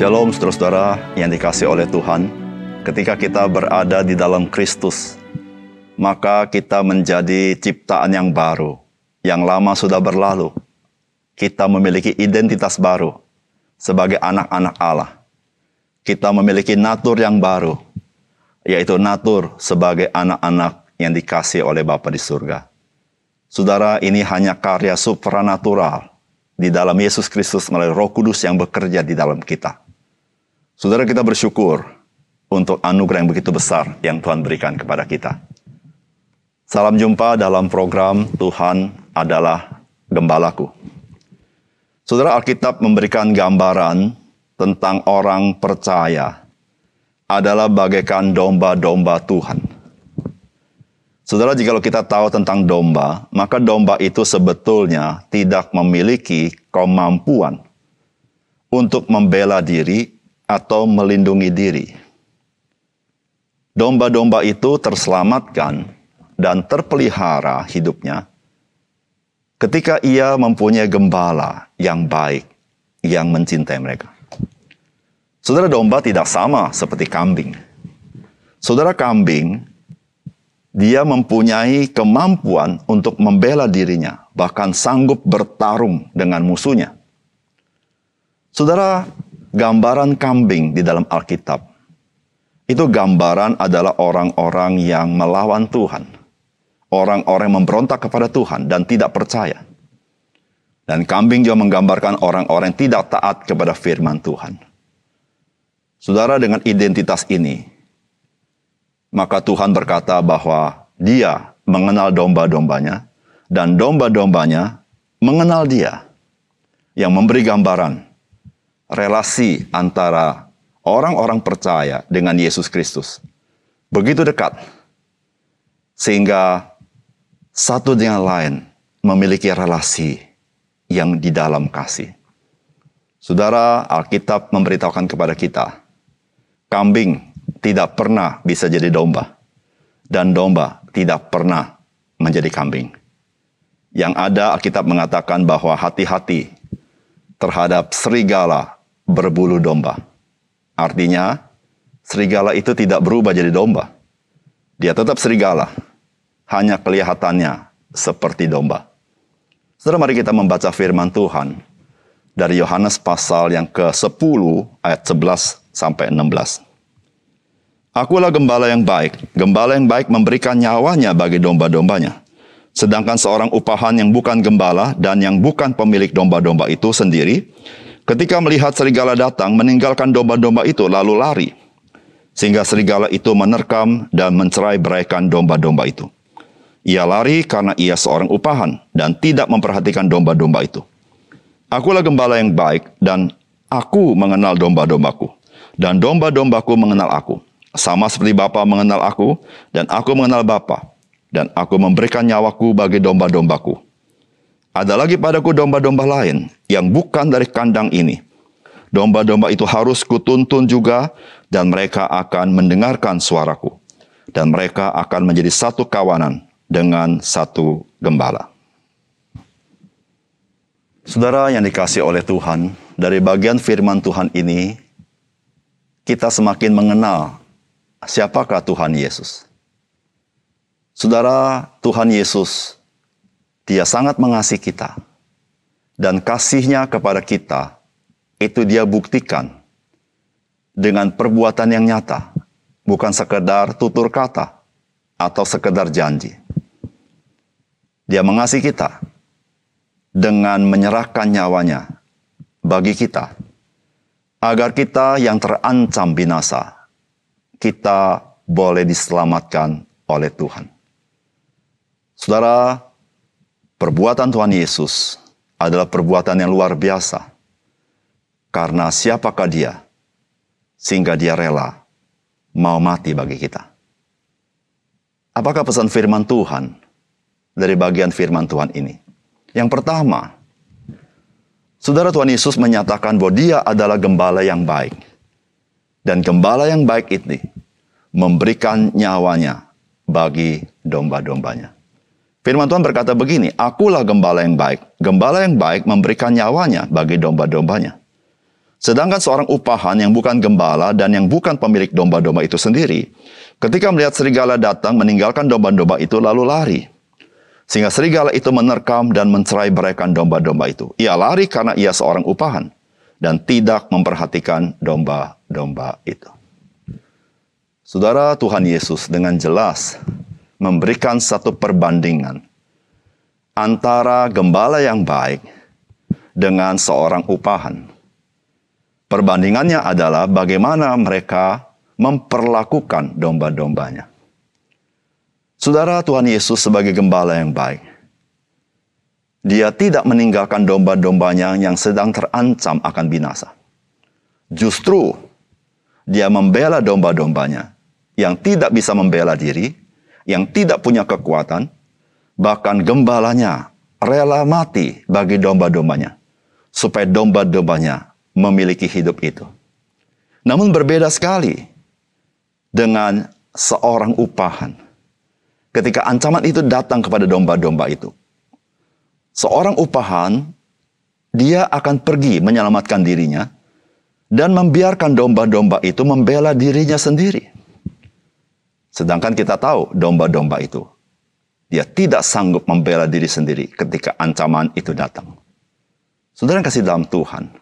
Shalom saudara-saudara yang dikasih oleh Tuhan. Ketika kita berada di dalam Kristus, maka kita menjadi ciptaan yang baru. Yang lama sudah berlalu. Kita memiliki identitas baru sebagai anak-anak Allah. Kita memiliki natur yang baru, yaitu natur sebagai anak-anak yang dikasih oleh Bapa di surga. Saudara, ini hanya karya supranatural di dalam Yesus Kristus melalui Roh Kudus yang bekerja di dalam kita. Saudara kita bersyukur untuk anugerah yang begitu besar yang Tuhan berikan kepada kita. Salam jumpa dalam program Tuhan adalah Gembalaku. Saudara Alkitab memberikan gambaran tentang orang percaya adalah bagaikan domba-domba Tuhan. Saudara, jika kita tahu tentang domba, maka domba itu sebetulnya tidak memiliki kemampuan untuk membela diri atau melindungi diri. Domba-domba itu terselamatkan dan terpelihara hidupnya ketika ia mempunyai gembala yang baik yang mencintai mereka. Saudara domba tidak sama seperti kambing. Saudara kambing, dia mempunyai kemampuan untuk membela dirinya, bahkan sanggup bertarung dengan musuhnya. Saudara, gambaran kambing di dalam Alkitab. Itu gambaran adalah orang-orang yang melawan Tuhan. Orang-orang memberontak kepada Tuhan dan tidak percaya. Dan kambing juga menggambarkan orang-orang yang tidak taat kepada firman Tuhan. Saudara dengan identitas ini, maka Tuhan berkata bahwa dia mengenal domba-dombanya dan domba-dombanya mengenal dia yang memberi gambaran relasi antara orang-orang percaya dengan Yesus Kristus begitu dekat sehingga satu dengan lain memiliki relasi yang di dalam kasih. Saudara, Alkitab memberitahukan kepada kita, kambing tidak pernah bisa jadi domba, dan domba tidak pernah menjadi kambing. Yang ada, Alkitab mengatakan bahwa hati-hati terhadap serigala berbulu domba. Artinya, serigala itu tidak berubah jadi domba. Dia tetap serigala, hanya kelihatannya seperti domba. Saudara, mari kita membaca firman Tuhan dari Yohanes pasal yang ke-10 ayat 11 sampai 16. Akulah gembala yang baik. Gembala yang baik memberikan nyawanya bagi domba-dombanya. Sedangkan seorang upahan yang bukan gembala dan yang bukan pemilik domba-domba itu sendiri Ketika melihat serigala datang, meninggalkan domba-domba itu lalu lari. Sehingga serigala itu menerkam dan mencerai beraikan domba-domba itu. Ia lari karena ia seorang upahan dan tidak memperhatikan domba-domba itu. Akulah gembala yang baik dan aku mengenal domba-dombaku. Dan domba-dombaku mengenal aku. Sama seperti Bapa mengenal aku dan aku mengenal Bapa. Dan aku memberikan nyawaku bagi domba-dombaku. Ada lagi padaku domba-domba lain yang bukan dari kandang ini. Domba-domba itu harus kutuntun juga dan mereka akan mendengarkan suaraku. Dan mereka akan menjadi satu kawanan dengan satu gembala. Saudara yang dikasih oleh Tuhan, dari bagian firman Tuhan ini, kita semakin mengenal siapakah Tuhan Yesus. Saudara, Tuhan Yesus dia sangat mengasihi kita. Dan kasihnya kepada kita, itu dia buktikan dengan perbuatan yang nyata. Bukan sekedar tutur kata atau sekedar janji. Dia mengasihi kita dengan menyerahkan nyawanya bagi kita. Agar kita yang terancam binasa, kita boleh diselamatkan oleh Tuhan. Saudara, Perbuatan Tuhan Yesus adalah perbuatan yang luar biasa. Karena siapakah dia? Sehingga dia rela mau mati bagi kita. Apakah pesan firman Tuhan dari bagian firman Tuhan ini? Yang pertama, Saudara Tuhan Yesus menyatakan bahwa dia adalah gembala yang baik. Dan gembala yang baik ini memberikan nyawanya bagi domba-dombanya. Firman Tuhan berkata begini, Akulah gembala yang baik. Gembala yang baik memberikan nyawanya bagi domba-dombanya. Sedangkan seorang upahan yang bukan gembala dan yang bukan pemilik domba-domba itu sendiri, ketika melihat serigala datang meninggalkan domba-domba itu lalu lari. Sehingga serigala itu menerkam dan mencerai beraikan domba-domba itu. Ia lari karena ia seorang upahan dan tidak memperhatikan domba-domba itu. Saudara Tuhan Yesus dengan jelas memberikan satu perbandingan antara gembala yang baik dengan seorang upahan. Perbandingannya adalah bagaimana mereka memperlakukan domba-dombanya. Saudara Tuhan Yesus sebagai gembala yang baik. Dia tidak meninggalkan domba-dombanya yang sedang terancam akan binasa. Justru dia membela domba-dombanya yang tidak bisa membela diri, yang tidak punya kekuatan, bahkan gembalanya rela mati bagi domba-dombanya, supaya domba-dombanya memiliki hidup itu. Namun berbeda sekali dengan seorang upahan ketika ancaman itu datang kepada domba-domba itu. Seorang upahan, dia akan pergi menyelamatkan dirinya dan membiarkan domba-domba itu membela dirinya sendiri. Sedangkan kita tahu domba-domba itu, dia tidak sanggup membela diri sendiri ketika ancaman itu datang. Saudara yang kasih dalam Tuhan,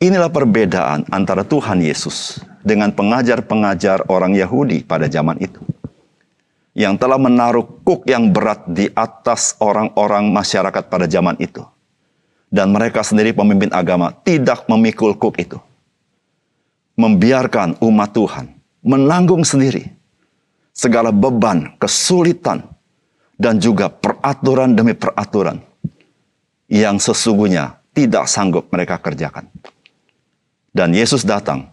inilah perbedaan antara Tuhan Yesus dengan pengajar-pengajar orang Yahudi pada zaman itu yang telah menaruh kuk yang berat di atas orang-orang masyarakat pada zaman itu. Dan mereka sendiri pemimpin agama tidak memikul kuk itu. Membiarkan umat Tuhan menanggung sendiri segala beban, kesulitan, dan juga peraturan demi peraturan yang sesungguhnya tidak sanggup mereka kerjakan. Dan Yesus datang.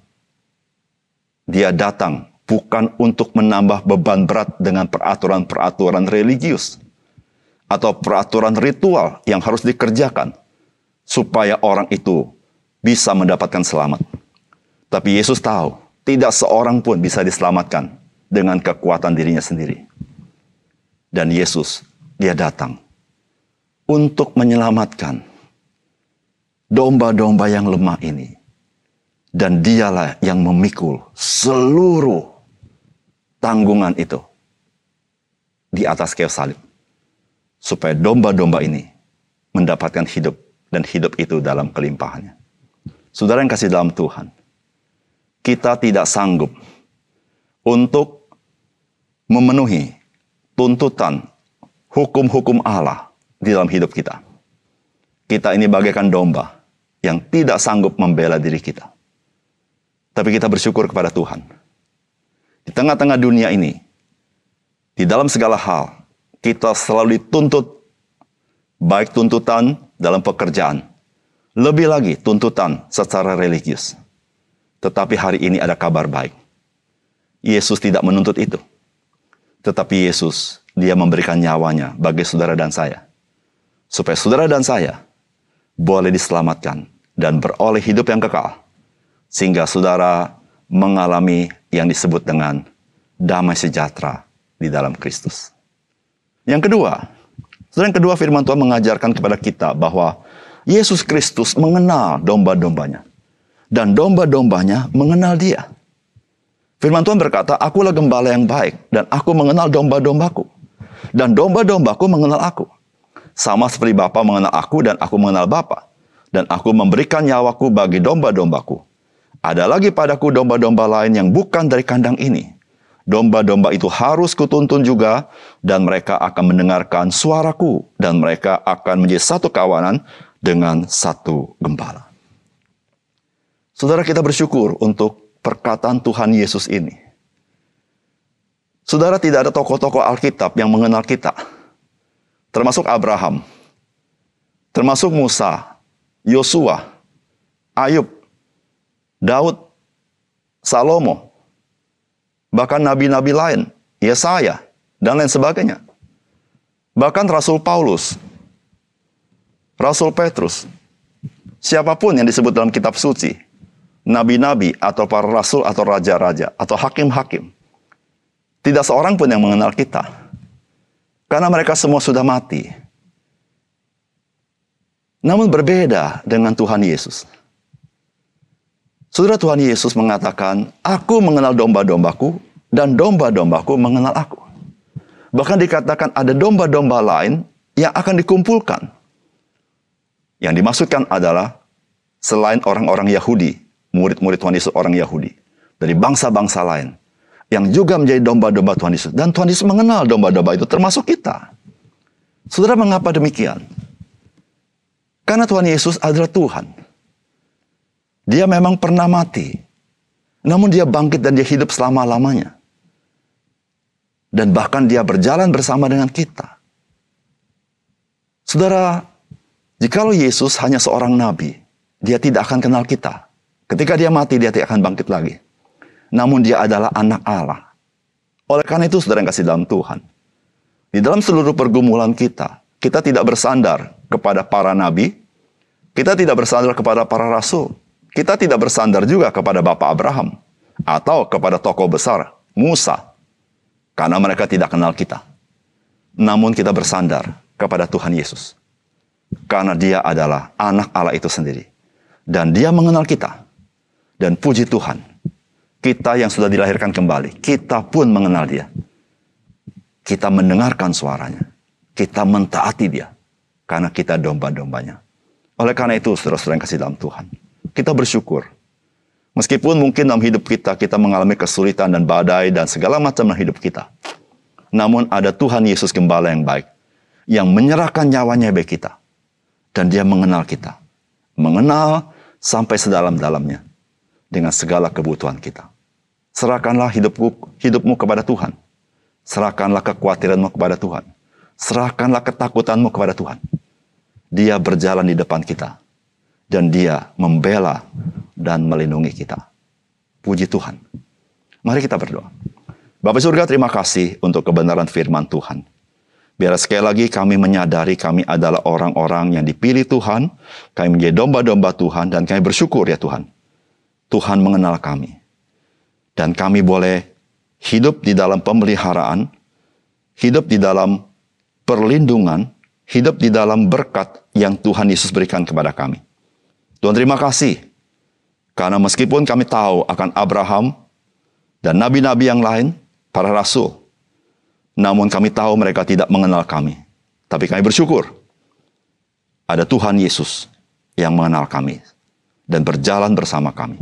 Dia datang bukan untuk menambah beban berat dengan peraturan-peraturan religius atau peraturan ritual yang harus dikerjakan supaya orang itu bisa mendapatkan selamat. Tapi Yesus tahu, tidak seorang pun bisa diselamatkan dengan kekuatan dirinya sendiri. Dan Yesus, dia datang untuk menyelamatkan domba-domba yang lemah ini. Dan dialah yang memikul seluruh tanggungan itu di atas kayu salib. Supaya domba-domba ini mendapatkan hidup dan hidup itu dalam kelimpahannya. Saudara yang kasih dalam Tuhan, kita tidak sanggup untuk memenuhi tuntutan hukum-hukum Allah di dalam hidup kita. Kita ini bagaikan domba yang tidak sanggup membela diri kita. Tapi kita bersyukur kepada Tuhan di tengah-tengah dunia ini, di dalam segala hal, kita selalu dituntut, baik tuntutan dalam pekerjaan, lebih lagi tuntutan secara religius. Tetapi hari ini ada kabar baik. Yesus tidak menuntut itu. Tetapi Yesus, dia memberikan nyawanya bagi saudara dan saya. Supaya saudara dan saya boleh diselamatkan dan beroleh hidup yang kekal. Sehingga saudara mengalami yang disebut dengan damai sejahtera di dalam Kristus. Yang kedua, yang kedua firman Tuhan mengajarkan kepada kita bahwa Yesus Kristus mengenal domba-dombanya. Dan domba-dombanya mengenal dia. Firman Tuhan berkata, akulah gembala yang baik dan aku mengenal domba-dombaku. Dan domba-dombaku mengenal aku. Sama seperti Bapa mengenal aku dan aku mengenal Bapa. Dan aku memberikan nyawaku bagi domba-dombaku. Ada lagi padaku domba-domba lain yang bukan dari kandang ini. Domba-domba itu harus kutuntun juga, dan mereka akan mendengarkan suaraku, dan mereka akan menjadi satu kawanan dengan satu gembala. Saudara kita bersyukur untuk perkataan Tuhan Yesus ini. Saudara tidak ada tokoh-tokoh Alkitab yang mengenal kita. Termasuk Abraham. Termasuk Musa, Yosua, Ayub, Daud, Salomo, bahkan nabi-nabi lain, Yesaya, dan lain sebagainya. Bahkan Rasul Paulus, Rasul Petrus, siapa pun yang disebut dalam kitab suci, nabi-nabi atau para rasul atau raja-raja atau hakim-hakim, tidak seorang pun yang mengenal kita. Karena mereka semua sudah mati. Namun berbeda dengan Tuhan Yesus. Saudara Tuhan Yesus mengatakan, Aku mengenal domba-dombaku dan domba-dombaku mengenal aku. Bahkan dikatakan ada domba-domba lain yang akan dikumpulkan. Yang dimaksudkan adalah selain orang-orang Yahudi, murid-murid Tuhan Yesus orang Yahudi, dari bangsa-bangsa lain, yang juga menjadi domba-domba Tuhan Yesus. Dan Tuhan Yesus mengenal domba-domba itu termasuk kita. Saudara mengapa demikian? Karena Tuhan Yesus adalah Tuhan. Dia memang pernah mati. Namun dia bangkit dan dia hidup selama-lamanya. Dan bahkan dia berjalan bersama dengan kita. Saudara, jikalau Yesus hanya seorang nabi, dia tidak akan kenal kita. Ketika dia mati, dia tidak akan bangkit lagi. Namun dia adalah anak Allah. Oleh karena itu, saudara yang kasih dalam Tuhan. Di dalam seluruh pergumulan kita, kita tidak bersandar kepada para nabi, kita tidak bersandar kepada para rasul, kita tidak bersandar juga kepada Bapak Abraham atau kepada tokoh besar Musa, karena mereka tidak kenal kita. Namun kita bersandar kepada Tuhan Yesus, karena Dia adalah anak Allah itu sendiri, dan Dia mengenal kita. Dan puji Tuhan, kita yang sudah dilahirkan kembali, kita pun mengenal Dia. Kita mendengarkan suaranya, kita mentaati Dia, karena kita domba-dombanya. Oleh karena itu, saudara-saudara yang kasih dalam Tuhan, kita bersyukur. Meskipun mungkin dalam hidup kita, kita mengalami kesulitan dan badai dan segala macam dalam hidup kita. Namun ada Tuhan Yesus Gembala yang baik, yang menyerahkan nyawanya bagi kita. Dan dia mengenal kita. Mengenal sampai sedalam-dalamnya dengan segala kebutuhan kita. Serahkanlah hidupmu, hidupmu kepada Tuhan. Serahkanlah kekhawatiranmu kepada Tuhan. Serahkanlah ketakutanmu kepada Tuhan. Dia berjalan di depan kita. Dan dia membela dan melindungi kita. Puji Tuhan. Mari kita berdoa. Bapak surga terima kasih untuk kebenaran firman Tuhan. Biar sekali lagi kami menyadari kami adalah orang-orang yang dipilih Tuhan. Kami menjadi domba-domba Tuhan dan kami bersyukur ya Tuhan Tuhan mengenal kami. Dan kami boleh hidup di dalam pemeliharaan, hidup di dalam perlindungan, hidup di dalam berkat yang Tuhan Yesus berikan kepada kami. Tuhan terima kasih. Karena meskipun kami tahu akan Abraham dan nabi-nabi yang lain, para rasul, namun kami tahu mereka tidak mengenal kami. Tapi kami bersyukur ada Tuhan Yesus yang mengenal kami dan berjalan bersama kami.